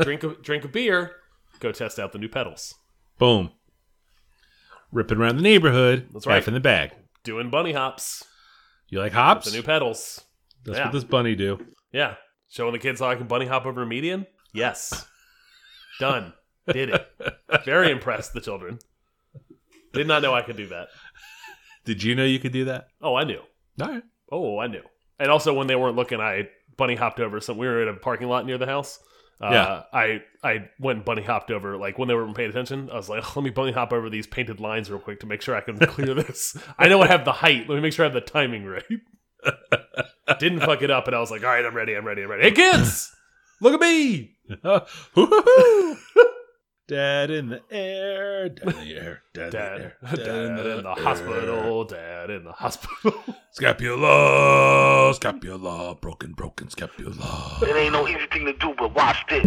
drink a drink a beer, go test out the new pedals. Boom. Ripping around the neighborhood. That's half right. in the bag. Doing bunny hops. You like hops? The new pedals. That's yeah. what this bunny do. Yeah. Showing the kids how I can bunny hop over a median? Yes. Done. Did it. Very impressed, the children. Did not know I could do that. Did you know you could do that? Oh, I knew. All right. Oh, I knew. And also, when they weren't looking, I bunny hopped over some. We were in a parking lot near the house. Uh, Yeah. I I went and bunny hopped over. Like when they weren't paying attention, I was like, "Let me bunny hop over these painted lines real quick to make sure I can clear this." I know I have the height. Let me make sure I have the timing right. Didn't fuck it up, and I was like, "All right, I'm ready. I'm ready. I'm ready." Hey, kids, look at me. Dad in the air. Dad in the air. Dad, Dad, in the dad air. in the hospital. Dad in the hospital. Scapula. Scapula. Broken, broken scapula. It ain't no easy thing to do, but watch this.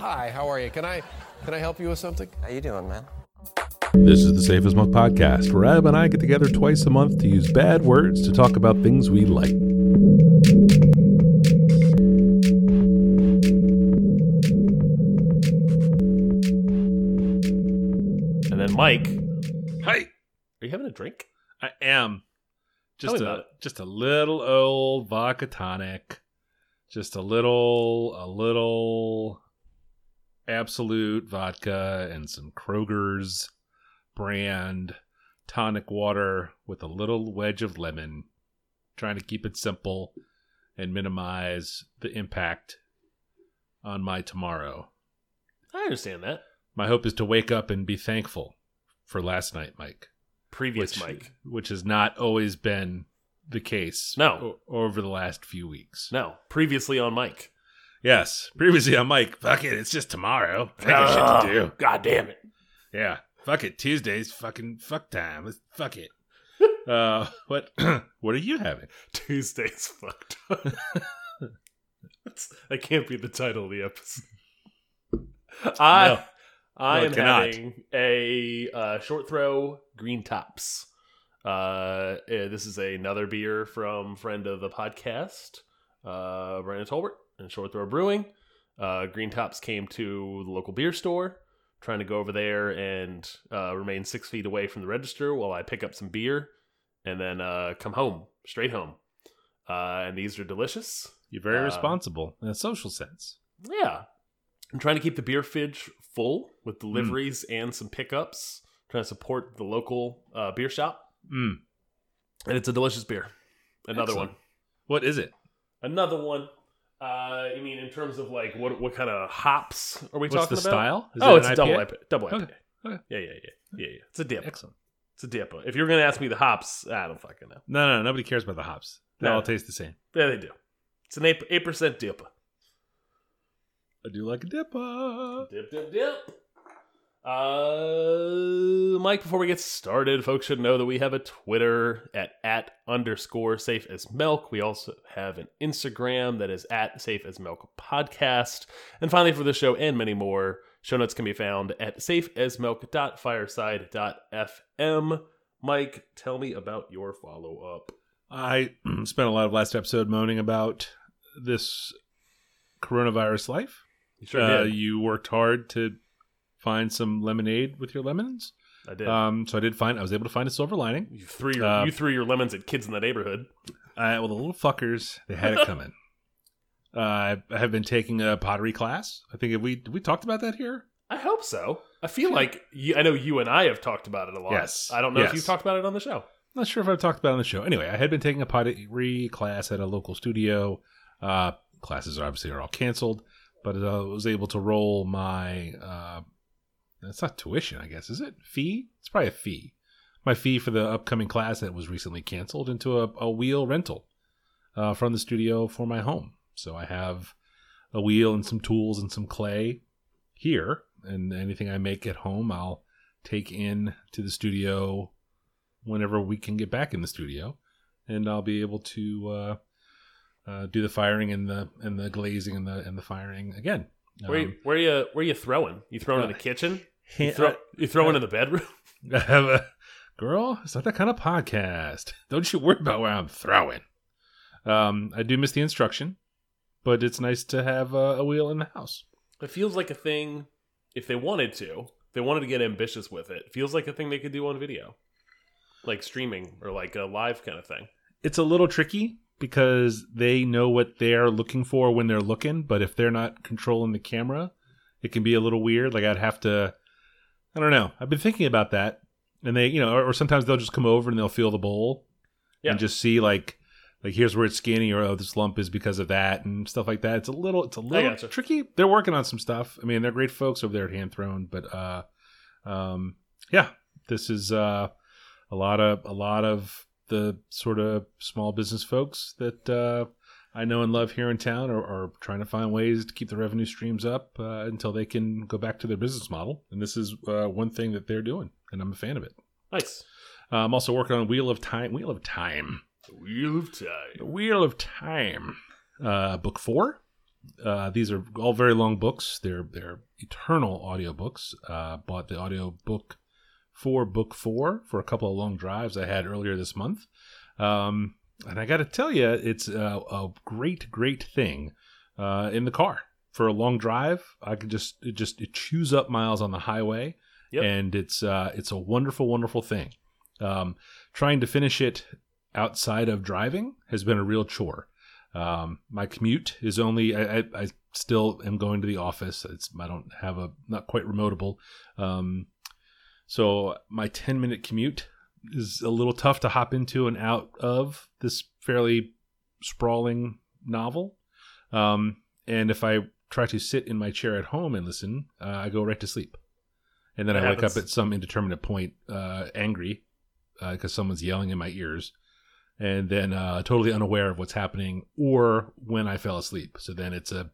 Hi, how are you? Can I can I help you with something? How you doing, man? This is the Safe as Milk podcast, where Ab and I get together twice a month to use bad words to talk about things we like. and then Mike, Hi. are you having a drink? I am. Tell Just me a about it. just a little old vodka tonic. Just a little a little Absolut vodka and some Kroger's brand tonic water with a little wedge of lemon. Trying to keep it simple and minimize the impact on my tomorrow. I understand that. My hope is to wake up and be thankful for last night, Mike. Previous which, Mike. which has not always been the case. No. over the last few weeks. No, previously on Mike. Yes, previously I'm Mike. Fuck it, it's just tomorrow. I got Ah, shit to do. God damn it. Yeah, fuck it. Tuesday's fucking fuck time. Let's fuck it. uh, what? what are you having? Tuesday's fucked up. That's- that can't be the title of the episode. I No. I No, am having a uh, short throw green tops. Uh, eh, this is another beer from friend of the podcast, uh, Brandon Tolbert and Short Throw Brewing. Uh, green tops came to the local beer store. Trying to go over there and uh, remain six feet away from the register while I pick up some beer and then uh, come home, straight home. Uh, and these are delicious. You're very Uh, responsible in a social sense. Yeah. I'm trying to keep the beer fridge full Hmm. with deliveries and some pickups. Trying to support the local uh, beer shop. Mm. And it's a delicious beer. Another Excellent. one. What is it? Another one. Uh, you mean in terms of like what what kind of hops are we talking about? What's talking the about? style? Is oh, it it's a double IPA? Double IPA. Okay. Okay. Yeah, yeah, yeah, yeah, yeah. It's a dip. Excellent. It's a dip. If you're gonna ask me the hops, I don't fucking know. No, no, nobody cares about the hops. They No. all taste the same. Yeah, they do. It's an eight eight percent dip. I do like a dipper. Dip, dip, dip. Uh, Mike, before we get started, folks should know that we have a Twitter at at underscore safe as milk. We also have an Instagram that is at safe as milk podcast. And finally, for this show and many more, show notes can be found at safeasmilk.fireside.fm. Mike, tell me about your follow up. I spent a lot of last episode moaning about this coronavirus life. You sure Uh, did. you worked hard to find some lemonade with your lemons. I did. Um, so I did find I was able to find a silver lining. you threw your uh, you threw your lemons at kids in the neighborhood. Uh, well, the little fuckers they had it coming. uh, I have been taking a pottery class. I think have we we talked about that here. I hope so. I feel like you, I know you and I have talked about it a lot. Yes. I don't know if you've talked about it on the show. I'm Not sure if I've talked about it on the show. Anyway, I had been taking a pottery class at a local studio. Uh, classes obviously are all canceled, but I was able to roll my. It's not tuition, I guess, is it? Fee? It's probably a fee. My fee for the upcoming class that was recently canceled into a, a wheel rental uh, from the studio for my home. So I have a wheel and some tools and some clay here, and anything I make at home, I'll take in to the studio whenever we can get back in the studio, and I'll be able to uh, uh, do the firing and the and the glazing and the and the firing again. Where you, Um, where you where you throwing? You throwing in uh, the kitchen? You, throw, you throwing in the bedroom? I have a Girl, it's not that kind of podcast. Don't you worry about where I'm throwing. Um, I do miss the instruction, but it's nice to have uh, a wheel in the house. It feels like a thing. If they wanted to, if they wanted to get ambitious with it, it feels like a thing they could do on video, like streaming or like a live kind of thing. It's a little tricky because they know what they're looking for when they're looking, but if they're not controlling the camera, it can be a little weird. Like I'd have to, I don't know. I've been thinking about that, and they, you know, or, or sometimes they'll just come over and they'll feel the bowl, Yeah. and just see like, like here's where it's skinny, or oh, this lump is because of that, and stuff like that. It's a little, it's a little gotcha. tricky. They're working on some stuff. I mean, they're great folks over there at Hand Thrown, but uh, um, yeah, this is uh, a lot of a lot of the sort of small business folks that uh, I know and love here in town are, are trying to find ways to keep the revenue streams up uh, until they can go back to their business model. And this is uh, one thing that they're doing, and I'm a fan of it. Nice. Uh, I'm also working on Wheel of Time. Wheel of Time. Wheel of The Time. Wheel of Time. Uh, book four. Uh, these are all very long books. They're they're eternal audiobooks. Uh, bought the audio book for book four for a couple of long drives I had earlier this month. Um, and I got to tell you, it's a, a great, great thing uh, in the car for a long drive. I could just it just it chews up miles on the highway, Yep. and it's uh, it's a wonderful, wonderful thing. Um, trying to finish it outside of driving has been a real chore. Um, my commute is only I, I, I still am going to the office. It's I don't have a not quite remotable. Um, so my 10 minute commute is a little tough to hop into and out of this fairly sprawling novel. Um, and if I try to sit in my chair at home and listen, uh, I go right to sleep. And then That I wake up at some indeterminate point, uh, angry because someone's yelling in my ears, and then uh, totally unaware of what's happening or when I fell asleep. So then it's a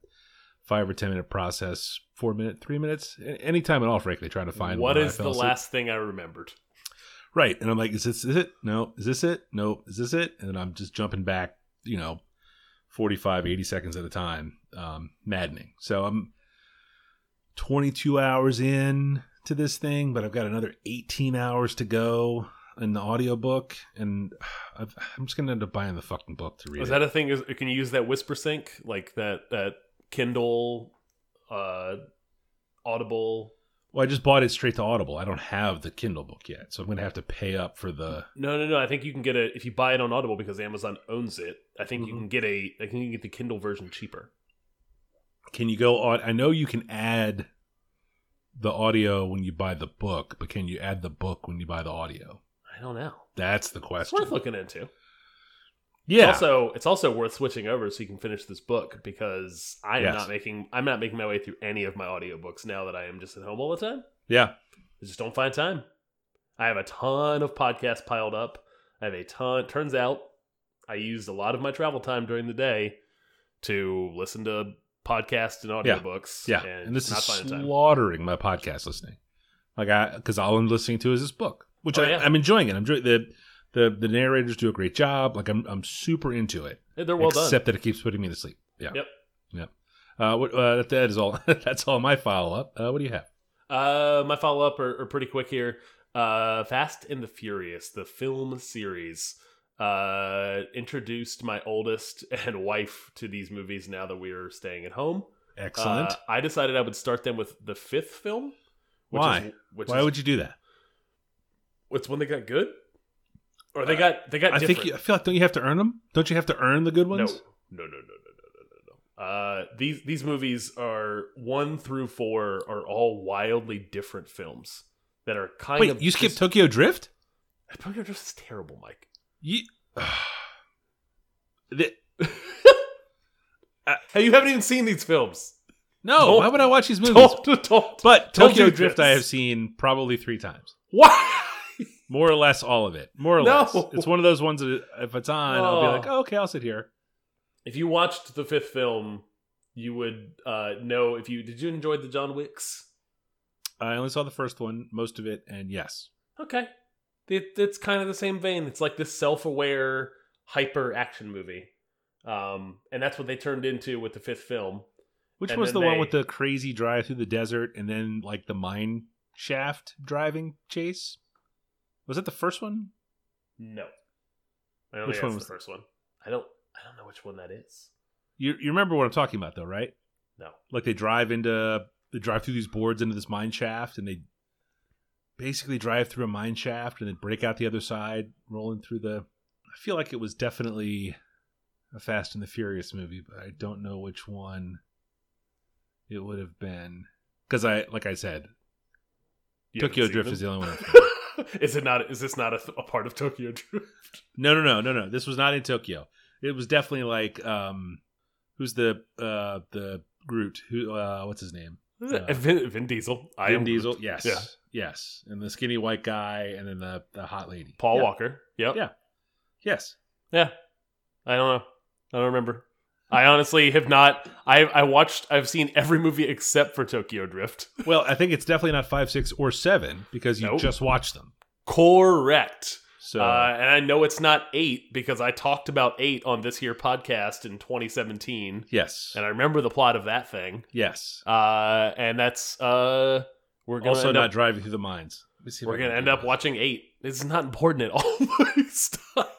five or ten minute process, four minute, three minutes, any time at all. Frankly, trying to find what is I the asleep. last thing I remembered? Right. And I'm like, is this is it? No. Is this it? No. Is this it? And then I'm just jumping back, you know, 45, 80 seconds at a time. Um, maddening. So I'm 22 hours in to this thing, but I've got another 18 hours to go in the audiobook. And I've, I'm just going to end up buying the fucking book to read Is that a thing? Is can you use that Whisper Sync like that that Kindle, uh, Audible? well, I just bought it straight to Audible. I don't have the Kindle book yet. So I'm going to have to pay up for the. No, no, no. I think you can get it if you buy it on Audible because Amazon owns it. I think you Mhm. can get a. I think you can get the Kindle version cheaper. Can you go on? I know you can add the audio when you buy the book, but can you add the book when you buy the audio? I don't know. That's the It's question. worth looking into. Yeah. It's also, it's also worth switching over so you can finish this book because I am Yes. not making. I'm not making my way through any of my audiobooks now that I am just at home all the time. yeah. I just don't find time. I have a ton of podcasts piled up. I have a ton. Turns out, I used a lot of my travel time during the day to listen to podcasts and Yeah. audiobooks. Yeah. and, And, this not is finding time. slaughtering my podcast listening. Like I, because all I'm listening to is this book, which Oh, I, yeah. I'm enjoying it. I'm enjoying the, the the narrators do a great job. Like I'm I'm super into it. They're well done. except that it keeps putting me to sleep. Yeah. Yep. Yep. Uh, what, uh, that, that is all. that's all my follow up. Uh, what do you have? Uh, my follow up are, are pretty quick here. Uh, Fast and the Furious, the film series, uh, introduced my oldest and wife to these movies now that we are staying at home. Excellent. Uh, I decided I would start them with the fifth film. Which Why? Is, Why is, would you do that? What's when they got good? Or they uh, got they got I different. think you, I feel like don't you have to earn them? Don't you have to earn the good ones? no, no, no, no, no, no, no, no. Uh, these these movies are one through four are all wildly different films that are kind Wait, of you skipped Tokyo Drift? Uh, Tokyo Drift is terrible, Mike. You, The- uh, Hey, you haven't even seen these films. no, Don't- why would I watch these movies? Don't, don't. But Tokyo Drift. I have seen probably three times. Why? More or less all of it. More or No. less. It's one of those ones that if it's on, I'll be Oh. like, oh, okay, I'll sit here. If you watched the fifth film, you would uh, know. If you did, you enjoy the John Wicks? I only saw the first one, most of it, and yes. Okay, it, it's kind of the same vein. It's like this self-aware, hyper action movie, um, and that's what they turned into with the fifth film. Which And was the then one with the crazy drive through the desert and then like the mine shaft driving chase? Was that the first one? No. I Which one was- the first one. I don't. I don't know which one that is. You you remember what I'm talking about though, right? No. Like they drive into they drive through these boards into this mine shaft, and they basically drive through a mine shaft and then break out the other side, rolling through the. I feel like it was definitely a Fast and the Furious movie, but I don't know which one it would have been because I like I said, You Tokyo Drift is the only one. Is it not? Is this not a, a part of Tokyo Drift? No, no, no, no, no. This was not in Tokyo. It was definitely like um, who's the uh the Groot? Who uh what's his name? Uh, Vin, Vin Diesel. I Vin am Diesel. Yes, Yeah. yes, and the skinny white guy, and then the the hot lady. Paul Yeah. Walker. Yep. Yeah. Yes. Yeah. I don't know. I don't remember. I honestly have not. I I watched. I've seen every movie except for Tokyo Drift. Well, I think it's definitely not five, six, or seven because you Nope. just watched them. Correct. So Uh, and I know it's not eight because I talked about eight on this here podcast in 2017, yes, and I remember the plot of that thing. yes. Uh, and that's uh, we're gonna Also, not up, driving through the mines. Let me see if we're gonna end up watching eight. It's not important at all. stop.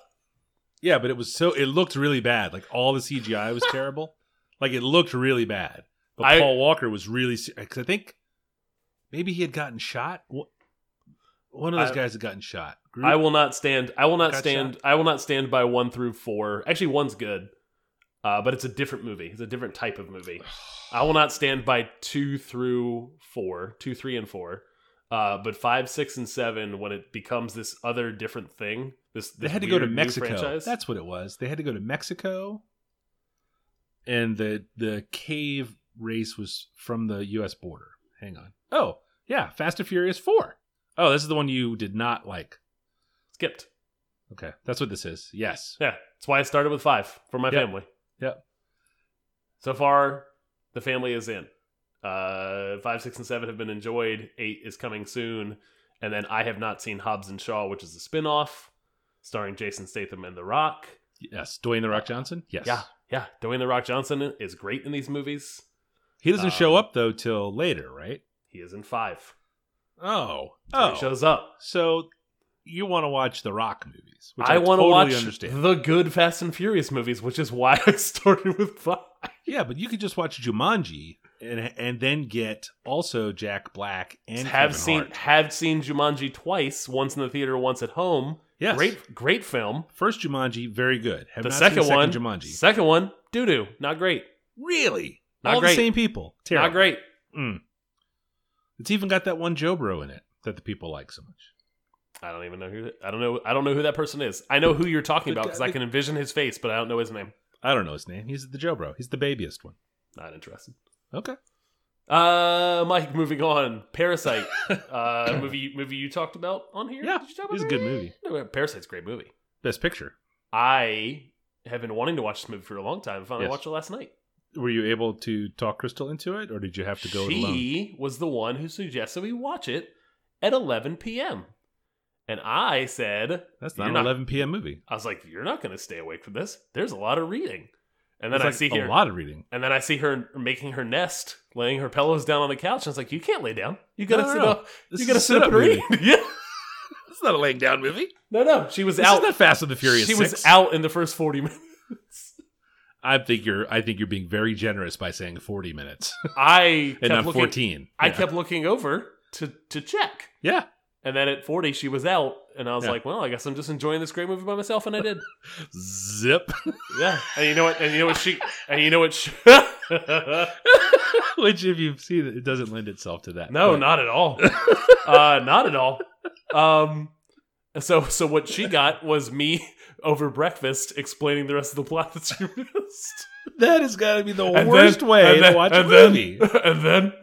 Yeah, but it was so it looked really bad. Like all the CGI was terrible. Like it looked really bad. But I- Paul Walker was really because I think maybe he had gotten shot. One of those I- guys had gotten shot. Groot? I will not stand. I will not stand. I will not stand by one through four. Actually, one's good, uh, but it's a different movie. It's a different type of movie. I will not stand by two through four, two, three, and four. Uh, but five, six, and seven, when it becomes this other different thing, this, They had to go to Mexico. That's what it was. They had to go to Mexico, and the the cave race was from the U.S. border. Hang on. Oh yeah, Fast and Furious Four. Oh, this is the one you did not like. skipped. Okay, that's what this is. Yes. Yeah, that's why I started with five for my Yep. family. Yep. So far, the family is in. Uh, five, six, and seven have been enjoyed. Eight is coming soon, and then I have not seen Hobbs and Shaw, which is a spin-off starring Jason Statham and The Rock. Yes. Dwayne the Rock Johnson. Yes. Yeah, yeah. Dwayne The Rock Johnson is great in these movies. He doesn't show Um, up though till later, right? He is in five. Oh. Oh. He shows up. So you want to watch the Rock movies? Which I, I, want to totally watch understand. the good Fast and Furious movies, which is why I started with five. yeah, but you could just watch Jumanji and and then get also Jack Black and have Kevin seen Hart. have seen Jumanji twice, once in the theater, once at home. Yes. Great, great film. First Jumanji, very good. Have the not second, seen one, Jumanji. second one, doo doo, not great, really? Not All great. the same people. Terrible. not great. Mm. It's even got that one Joe Bro in it that the people like so much. I don't even know who. I don't know. I don't know who that person is. I know who you're talking about because I can envision his face, but I don't know his name. I don't know his name. He's the Joe Bro. He's the babyest one. Not interested. Okay. Uh, Mike, moving on. Parasite, uh, movie movie you talked about on here. Yeah, Did you talk about it's a good movie. No, Parasite's a great movie. Best picture. I have been wanting to watch this movie for a long time. I finally Yes. watched it last night. Were you able to talk Crystal into it, or did you have to go she was the one who suggested we watch it at 11 p.m. And I said, That's "You're not an 11 p.m. movie. I was like, you're not going to stay awake for this. There's a lot of reading. And then It's I like see a her, lot of reading. and then I see her making her nest, laying her pillows down on the couch. And I was like, you can't lay down. You got to No, no, sit no. up. This you gotta sit up and read. yeah. It's not a laying down movie. No, no. She was This out. is not Fast and the Furious. she 6. was out in the first 40 minutes. I think you're. I think you're being very generous by saying 40 minutes I and looking, 14. I Yeah. kept looking over to to check. Yeah. And then at 40, she was out. And I was Yeah. like, well, I guess I'm just enjoying this great movie by myself. And I did. Zip. yeah. And you know what? And you know what she. And you know what she. Which, if you've seen it, it doesn't lend itself to that. no, But- not at all. uh, not at all. Um, so, so what she got was me over breakfast explaining the rest of the plot that she missed. That has got to be the And worst then- way then- to watch a then- movie. and then.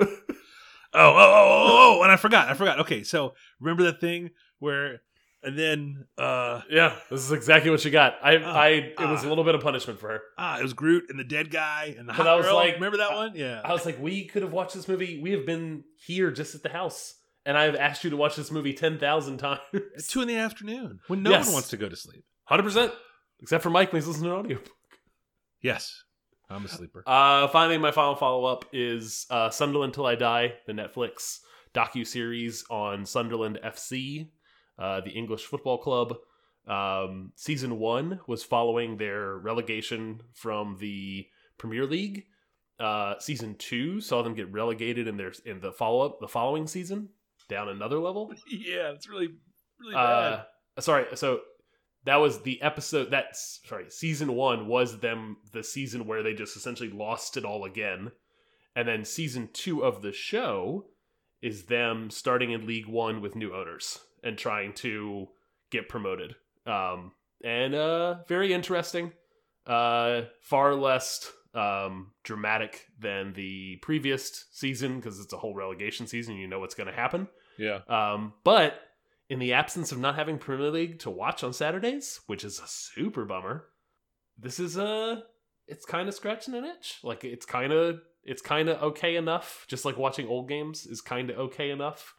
Oh, oh, oh, oh, oh, and I forgot. I forgot. Okay, so remember that thing where, and then, uh, Yeah, this is exactly what she got. I, Ah, I, it was ah. a little bit of punishment for her. ah, it was Groot and the dead guy and the hot I was girl. like- remember that one? Yeah. I was like, we could have watched this movie. We have been here just at the house, and I have asked you to watch this movie ten thousand times. It's two in the afternoon when no Yes. one wants to go to sleep. Hundred percent, except for Mike. Please listening to an audiobook. Yes, I'm a sleeper. Uh, finally, my final follow up is uh, Sunderland Till I Die, the Netflix docu series on Sunderland FC. uh, the English Football Club. Um, season one was following their relegation from the Premier League. Uh, season two saw them get relegated in their in the follow up the following season down another level. Yeah, it's really really Uh, sorry, so that was the episode. That's sorry, season one was them the season where they just essentially lost it all again, and then season two of the show is them starting in League One with new owners and trying to get promoted. Um, and uh, very interesting. Uh, far less um, dramatic than the previous season because it's a whole relegation season. You know what's going to happen. yeah. Um, but in the absence of not having Premier League to watch on Saturdays, which is a super bummer, this is a it's kind of scratching an itch. Like it's kind of it's kind of okay enough. Just like watching old games is kind of okay enough.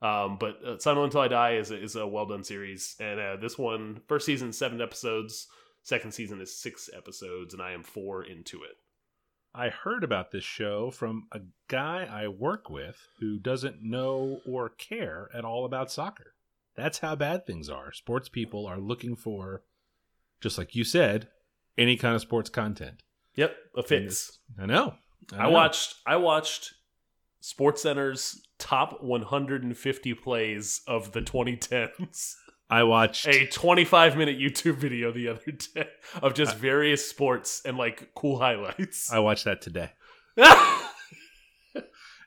Um, but uh, Sunderland Till I Die is a, is a well done series, and uh, this one first season seven episodes, second season is six episodes, and I am four into it. I heard about this show from a guy I work with who doesn't know or care at all about soccer. That's how bad things are. Sports people are looking for, just like you said, any kind of sports content. Yep, a fix. I know. I know. watched I watched Sports Center's top 150 plays of the 2010s. I watched. A 25 minute YouTube video the other day of just various sports and like cool highlights. I watched that today.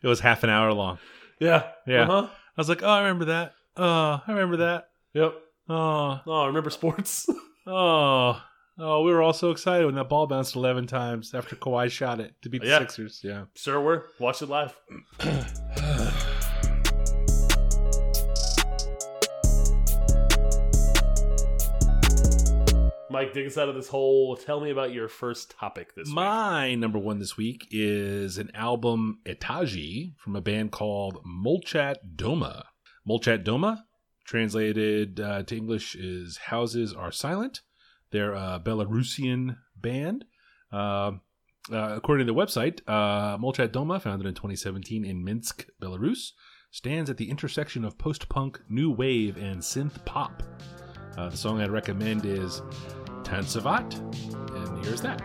It was half an hour long. yeah. Yeah. Uh-huh. I was like, oh, I remember that. Oh, I remember that. Yep. Oh, Oh, I remember sports? oh, oh. We were all so excited when that ball bounced eleven times after Kawhi shot it to beat the Yeah. Sixers. Yeah. sure were. Watch it live. Mike, dig us out of this hole. Tell me about your first topic this week. My number one this week is an album Etazhi from a band called Molchat Doma. Molchat Doma, translated uh, to English, is Houses Are Silent. They're a Belarusian band. Uh, uh, according to the website, uh, Molchat Doma, founded in 2017 in Minsk, Belarus, stands at the intersection of post punk, new wave, and synth pop. Uh, the song I'd recommend is Tantsevat, and here's that.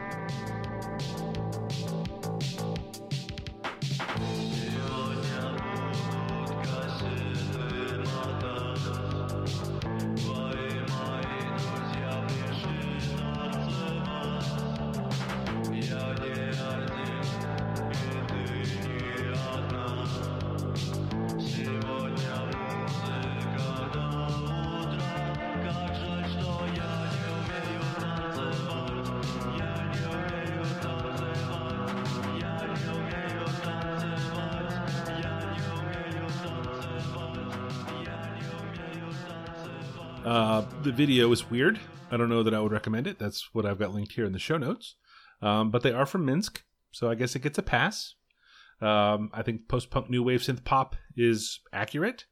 Video is weird. I don't know that I would recommend it. That's what I've got linked here in the show notes. Um, but they are from Minsk, so I guess it gets a pass. Um, I think post punk new wave synth pop is accurate.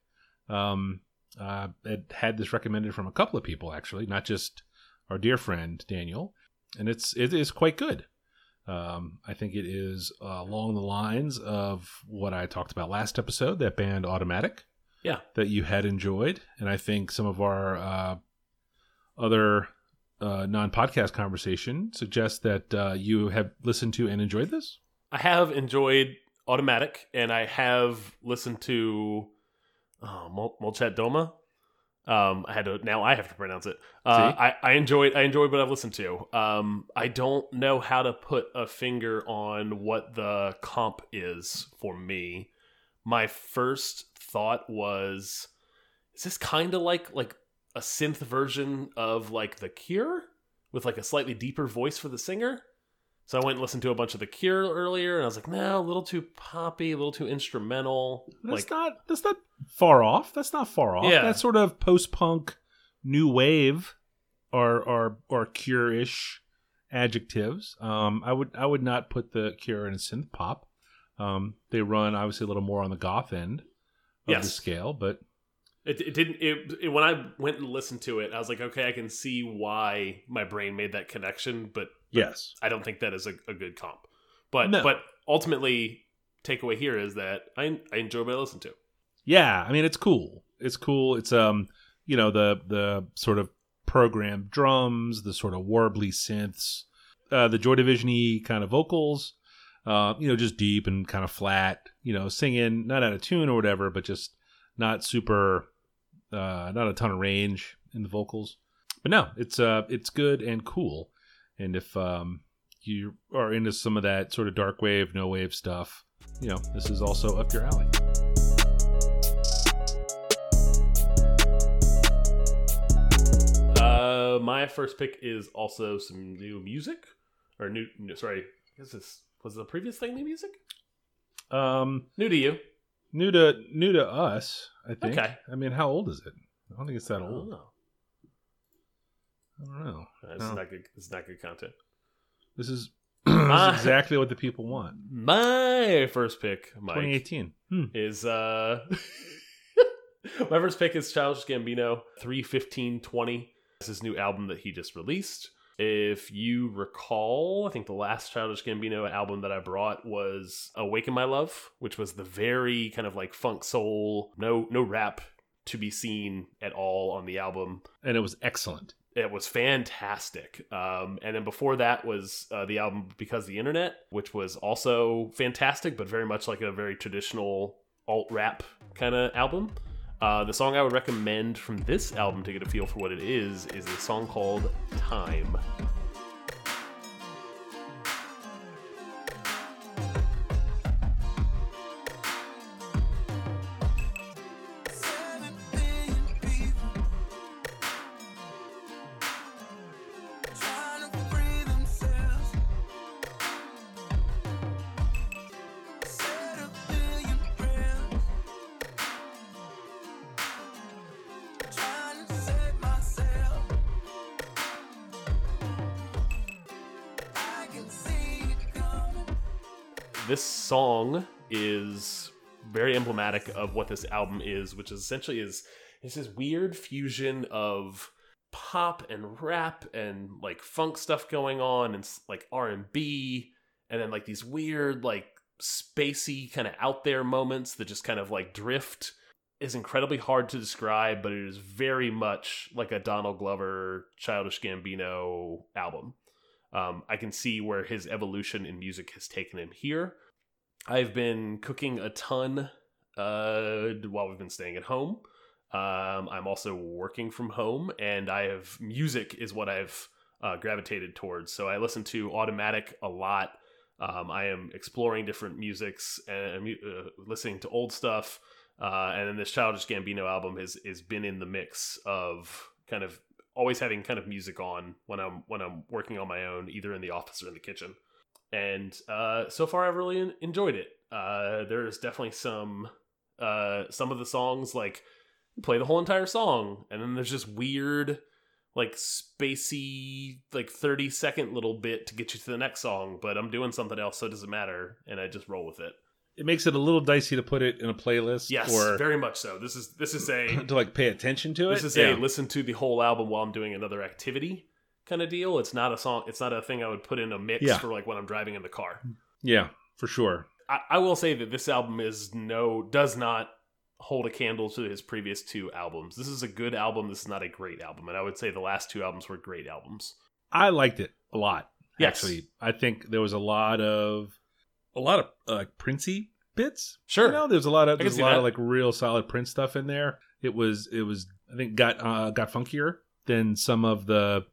Um, uh, it had this recommended from a couple of people actually, not just our dear friend Daniel, and it's it is quite good. Um, I think it is uh, along the lines of what I talked about last episode, that band Automatic Yeah. that you had enjoyed, and I think some of our uh, other uh, non-podcast conversation suggests that uh, you have listened to and enjoyed this. I have enjoyed Automatic, and I have listened to oh, Mol- Molchat Doma. Um, I had to now. I have to pronounce it. Uh, I, I enjoyed. I enjoyed what I've listened to. Um, I don't know how to put a finger on what the comp is for me. My first thought was, is this kind of like like a synth version of like The Cure with like a slightly deeper voice for the singer? So I went and listened to a bunch of The Cure earlier, and I was like, no, a little too poppy, a little too instrumental. That's like, not that's not far off. That's not far off. Yeah. That's sort of post-punk, new wave, or or or cure-ish adjectives. Um, I would I would not put the Cure in a synth pop. Um, they run obviously a little more on the goth end of the scale, but it, it didn't. It, it when I went and listened to it, I was like, okay, I can see why my brain made that connection, but yes, I don't think that is a, a good comp. But No. but ultimately, takeaway here is that I I enjoy what I listen to. Yeah, I mean it's cool. It's cool. It's um you know the the sort of programmed drums, the sort of warbly synths, uh, the Joy Division-y kind of vocals, uh, you know, just deep and kind of flat, you know, singing not out of tune or whatever, but just not super, uh, not a ton of range in the vocals. But no, it's uh, it's good and cool. And if um, you are into some of that sort of dark wave, no wave stuff, you know, this is also up your alley. Uh, my first pick is also some new music, or new. no, sorry, is this was the previous thing new music? Um, New to you? New to new to us, I think. Okay. I mean, how old is it? I don't think it's that I old. know. I don't know. Uh, This No. not good. Is not good content. This is, this is exactly what the people want. My first pick, Mike, 2018. Hmm. is uh my first pick is Childish Gambino 31520. This is his new album that he just released. If you recall, I think the last Childish Gambino album that I brought was Awaken My Love, which was the very kind of like funk soul, no no rap to be seen at all on the album. And it was excellent. It was fantastic. Um, and then before that was uh, the album Because the Internet, which was also fantastic, but very much like a very traditional alt rap kind of album. Uh, the song I would recommend from this album to get a feel for what it is is a song called Time. This song is very emblematic of what this album is, which is essentially is it's this weird fusion of pop and rap and like funk stuff going on and like R&B and then like these weird like spacey kind of out there moments that just kind of like drift is incredibly hard to describe but it is very much like a Donald Glover Childish Gambino album. Um, I can see where his evolution in music has taken him here. I've been cooking a ton uh, while we've been staying at home. Um, I'm also working from home, and I have music is what I've uh, gravitated towards. So I listen to Automatic a lot. Um, I am exploring different musics and uh, listening to old stuff. Uh, and then this Childish Gambino album has has been in the mix of kind of always having kind of music on when I'm when I'm working on my own, either in the office or in the kitchen. And uh, so far, I've really enjoyed it. Uh, there's definitely some uh, some of the songs like play the whole entire song, and then there's just weird like spacey like 30 second little bit to get you to the next song but i'm doing something else so it doesn't matter and i just roll with it It makes it a little dicey to put it in a playlist yes or very much so this is this is a to like pay attention to it. this is Yeah. a listen to the whole album while I'm doing another activity kind of deal. It's not a song. It's not a thing I would put in a mix Yeah. for like when I'm driving in the car. yeah, for sure. I, I will say that this album is no does not hold a candle to his previous two albums. This is a good album. This is not a great album, and I would say the last two albums were great albums. I liked it a lot. Yes. Actually, I think there was a lot of a lot of uh, like Princey bits. Sure. You know, there's a lot of there's a lot that. of like real solid Prince stuff in there. It was it was I think got uh, got funkier than some of the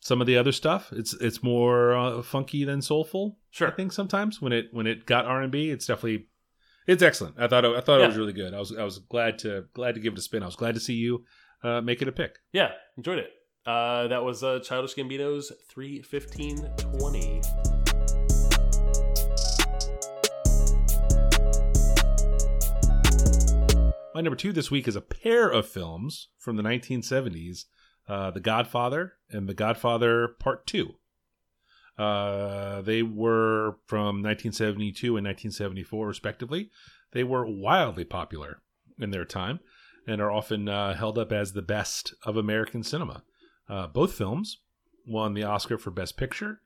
some of the other stuff. It's it's more uh, funky than soulful. Sure. I think sometimes when it when it got R and B, it's definitely it's excellent. I thought it, I thought it was really good. I was I was glad to glad to give it a spin. I was glad to see you uh, make it a pick. Yeah, enjoyed it. Uh, that was uh, Childish Gambino's three fifteen twenty. My number two this week is a pair of films from the 1970s uh, The Godfather and The Godfather Part 2. Uh, they were from 1972 and 1974, respectively. They were wildly popular in their time and are often uh, held up as the best of American cinema. Uh, both films won the Oscar for Best Picture,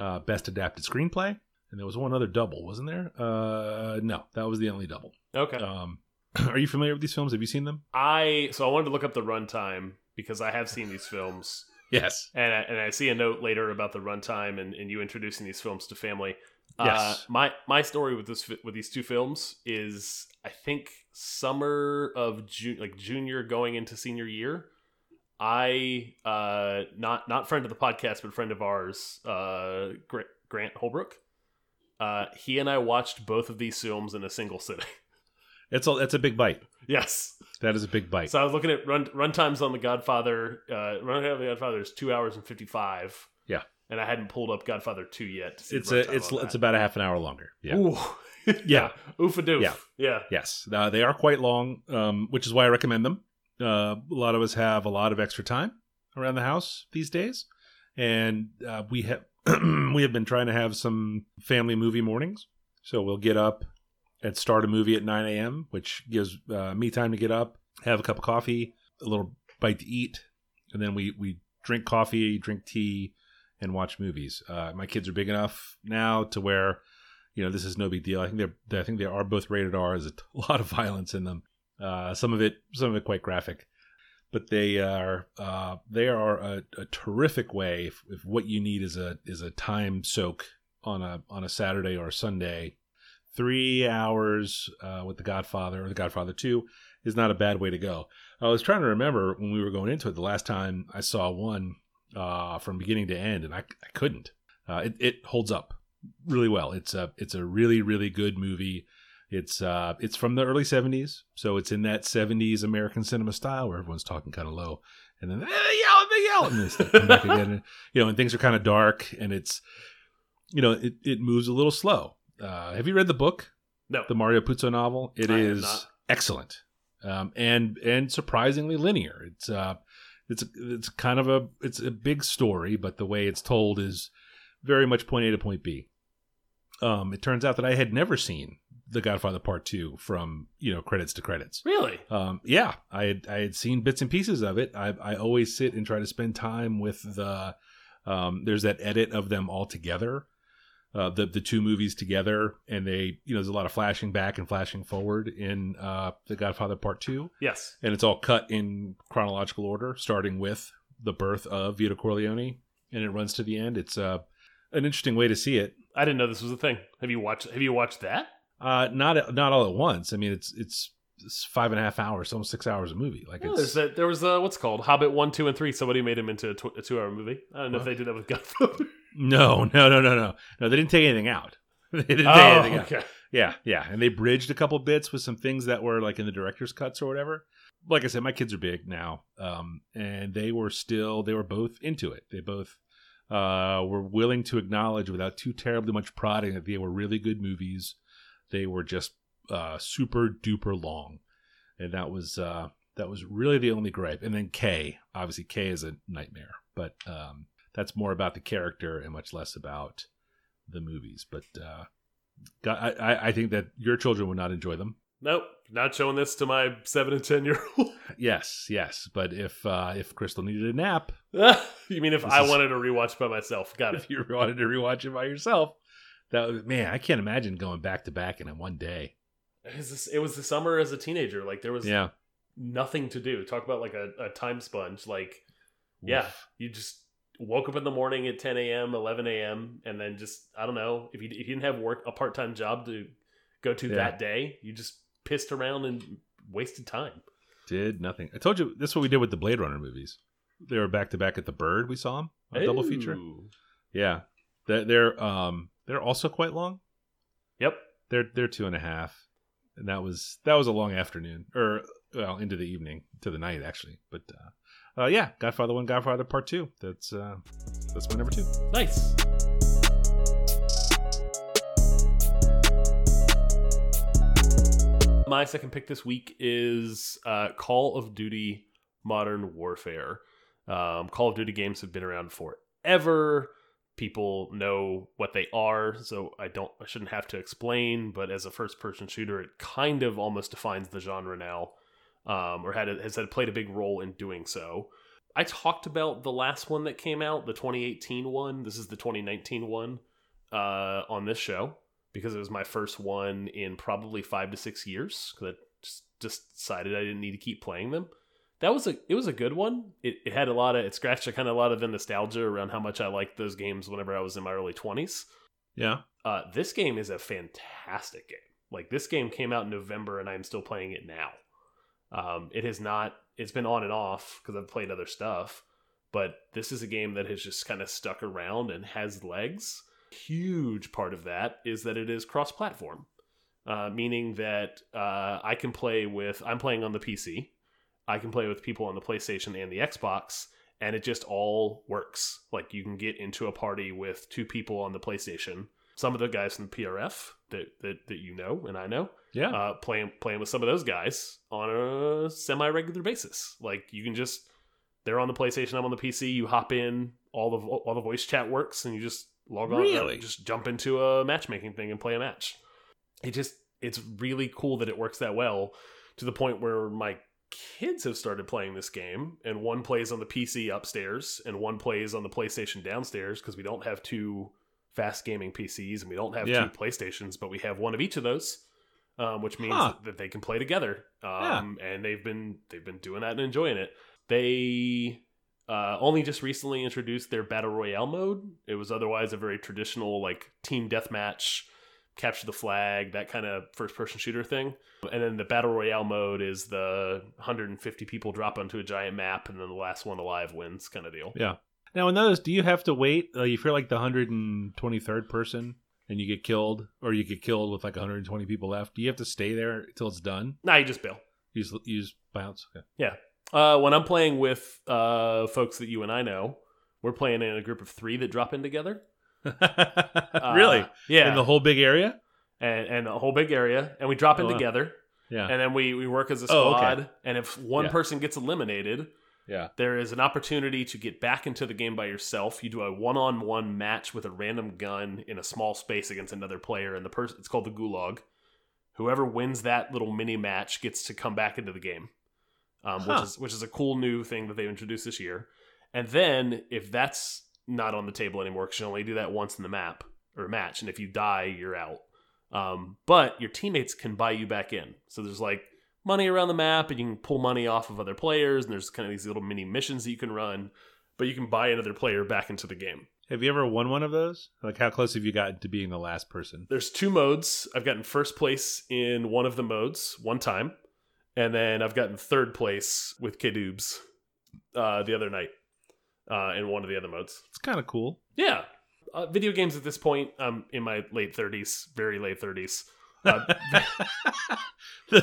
uh, Best Adapted Screenplay, and there was one other double, wasn't there? Uh, no, that was the only double. Okay. Um, Are you familiar with these films? Have you seen them? I so I wanted to look up the runtime because I have seen these films, Yes. and I, and I see a note later about the runtime and, and you introducing these films to family. Uh, Yes. my my story with this with these two films is I think summer of June, like junior going into senior year. I uh not not friend of the podcast but friend of ours uh Gra- Grant Holbrook. Uh, he and I watched both of these films in a single sitting. It's a it's a big bite. yes, That is a big bite. so I was looking at run run times on the Godfather. Uh, run time on the Godfather is two hours and fifty five. Yeah. and I hadn't pulled up Godfather two yet. It's a it's it's that. about a half an hour longer. Yeah. Ooh. Yeah. Oof a doof. Yeah. yeah. Yes, uh, they are quite long, um, which is why I recommend them. Uh, a lot of us have a lot of extra time around the house these days, and uh, we have we have been trying to have some family movie mornings. So we'll get up and start a movie at 9 a.m., which gives uh, me time to get up, have a cup of coffee, a little bite to eat, and then we we drink coffee, drink tea, and watch movies. Uh, my kids are big enough now to where you know this is no big deal. I think they're I think they are both rated R. There's a lot of violence in them. Uh, some of it some of it quite graphic, but they are uh, they are a, a terrific way if, if what you need is a is a time soak on a on a Saturday or a Sunday. Three hours uh, with The Godfather or The Godfather Two is not a bad way to go. I was trying to remember when we were going into it the last time I saw one uh, from beginning to end, and I, I couldn't. Uh, it, it holds up really well. It's a it's a really really good movie. It's uh it's from the early '70s, so it's in that '70s American cinema style where everyone's talking kind of low, and then they yell, they yell, and then they come back again. And, you know, and things are kind of dark, and it's you know it it moves a little slow. Uh, have you read the book, No. the Mario Puzo novel? It I is excellent, um, and and surprisingly linear. It's uh it's it's kind of a it's a big story, but the way it's told is very much point A to point B. Um, it turns out that I had never seen The Godfather Part Two from you know credits to credits. Really? Um, yeah, I had I had seen bits and pieces of it. I I always sit and try to spend time with the. Um, there's that edit of them all together, uh, the the two movies together, and they you know there's a lot of flashing back and flashing forward in uh, The Godfather Part Two Yes. and it's all cut in chronological order, starting with the birth of Vito Corleone, and it runs to the end. It's uh, an interesting way to see it. I didn't know this was a thing. Have you watched Have you watched that? Uh, not not all at once. I mean, it's it's, it's five and a half hours, almost six hours of movie. Like it's that. There was uh, what's it called Hobbit one, two, and three. Somebody made him into a, tw- a two-hour movie. I don't know if they did that with Godfather. no, no, no, no, no, no. They didn't take anything out. they didn't take oh, anything out. Yeah, yeah, and they bridged a couple bits with some things that were like in the director's cuts or whatever. Like I said, my kids are big now, um, and they were still they were both into it. They both uh, were willing to acknowledge without too terribly much prodding that they were really good movies. They were just uh, super duper long, and that was uh, that was really the only gripe. And then K, obviously K is a nightmare, but um, that's more about the character and much less about the movies. But uh, God, I, I- I think that your children would not enjoy them. Nope, not showing this to my seven and ten year old. Yes, yes. But if uh, if Crystal needed a nap, you mean if I is- wanted to rewatch by myself? Got it. if you wanted to rewatch it by yourself, that would, man, I can't imagine going back to back in a one day. It was, this, it was the summer as a teenager. Like there was Yeah, nothing to do. Talk about like a, a time sponge. Like yeah, you just woke up in the morning at 10 a.m., 11 a.m., and then just I don't know if you if you didn't have work a part time job to go to Yeah. that day, you just pissed around and wasted time. did nothing. I told you this is what we did with the Blade Runner movies. They were back to back at the Bird. We saw them a double feature. Yeah, they're, they're um they're also quite long. Yep. They're they're two and a half, and that was that was a long afternoon, or well into the evening to the night actually. But uh, uh yeah, Godfather One, Godfather Part Two. That's uh that's my number two. Nice. My second pick this week is uh, Call of Duty Modern Warfare. Um, Call of Duty games have been around forever. People know what they are, so I don't I shouldn't have to explain. But as a first person shooter, it kind of almost defines the genre now, um, or had has had played a big role in doing so. I talked about the last one that came out, the 2018 one. This is the 2019 one uh, on this show because it was my first one in probably five to six years because I just decided I didn't need to keep playing them. That was a it was a good one. It, it had a lot of it scratched a kind of a lot of the nostalgia around how much I liked those games whenever I was in my early twenties. Yeah. Uh, this game is a fantastic game. Like this game came out in November, and I'm still playing it now. Um, it has not. It's been on and off because I've played other stuff, but this is a game that has just kind of stuck around and has legs. Huge part of that is that it is cross-platform, uh, meaning that uh, I can play with. I'm playing on the PC. I can play with people on the PlayStation and the Xbox, and it just all works. Like you can get into a party with two people on the PlayStation. Some of the guys from the PRF that that, that you know and I know, Yeah. uh, playing playing with some of those guys on a semi regular basis. Like you can just they're on the PlayStation, I'm on the PC. You hop in, all the all the voice chat works, and you just log on, Really? just jump into a matchmaking thing and play a match. It just it's really cool that it works that well to the point where my kids have started playing this game, and one plays on the PC upstairs, and one plays on the PlayStation downstairs because we don't have two fast gaming PCs and we don't have Yeah. two PlayStations, but we have one of each of those, um, which means Huh. that, that they can play together. Um, And they've been they've been doing that and enjoying it. They uh, only just recently introduced their battle royale mode. It was otherwise a very traditional like team deathmatch, capture the flag, that kind of first person shooter thing. And then the battle royale mode is the 150 people drop onto a giant map, and then the last one alive wins kind of deal. Yeah. Now in those, do you have to wait? Uh, if you're like the 123rd person and you get killed, or you get killed with like 120 people left, do you have to stay there until it's done? Nah, you just bail. You just bounce. Okay. Yeah. Uh, when I'm playing with uh, folks that you and I know, we're playing in a group of three that drop in together. Uh, really? Yeah. In the whole big area? and, and a whole big area, and we drop in Oh, together, Yeah. and then we, we work as a Oh, okay. squad. And if one Yeah. person gets eliminated, yeah. there is an opportunity to get back into the game by yourself. You do a one-on-one match with a random gun in a small space against another player, and the person it's called the gulag. Whoever wins that little mini match gets to come back into the game, um, which is which is a cool new thing that they've introduced this year. And then if that's not on the table anymore, because you only do that once in the map or match, and if you die, you're out. Um, but your teammates can buy you back in. So there's like money around the map, and you can pull money off of other players, and there's kind of these little mini missions that you can run. But you can buy another player back into the game. Have you ever won one of those? Like, how close have you gotten to being the last person? There's two modes. I've gotten first place in one of the modes one time, and then I've gotten third place with Kidoobs uh, the other night uh, in one of the other modes. It's kind of cool. Yeah. Uh, video games at this point, I'm in my late 30s, very late 30s. Uh,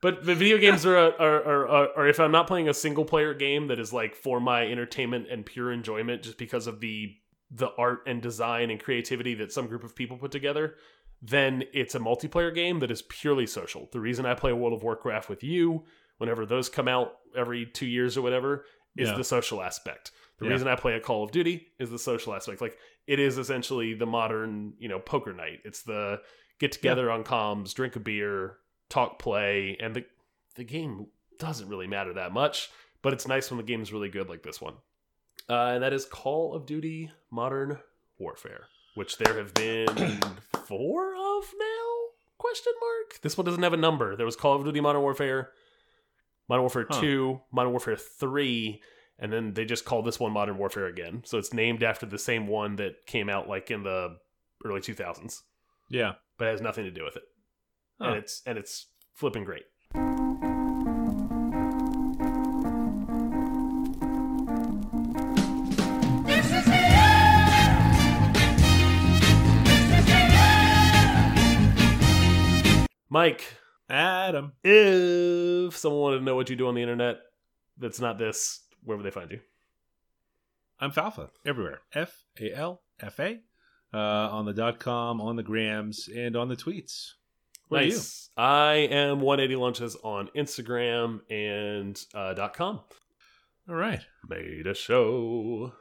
but the video games are, are, are, are, are, if I'm not playing a single player game that is like for my entertainment and pure enjoyment, just because of the the art and design and creativity that some group of people put together, then it's a multiplayer game that is purely social. The reason I play World of Warcraft with you, whenever those come out every two years or whatever, is Yeah. the social aspect. The Yeah. reason I play a Call of Duty is the social aspect. Like it is essentially the modern, you know, poker night. It's the get together on comms, drink a beer, talk, play, and the the game doesn't really matter that much. But it's nice when the game's really good, like this one. Uh, and that is Call of Duty Modern Warfare, which there have been four of now? Question mark. This one doesn't have a number. There was Call of Duty Modern Warfare, Modern Warfare Huh. Two, Modern Warfare Three, and then they just called this one Modern Warfare again. So it's named after the same one that came out like in the early 2000s, Yeah. but it has nothing to do with it. Huh. And it's and it's flipping great. Mike, Adam. if someone wanted to know what you do on the internet that's not this, where would they find you? I'm Falfa everywhere. F A L F A. Uh, on the dot com, on the grams, and on the tweets. What nice. I am 180 lunches on Instagram and uh, dot .com. All right. Made a show.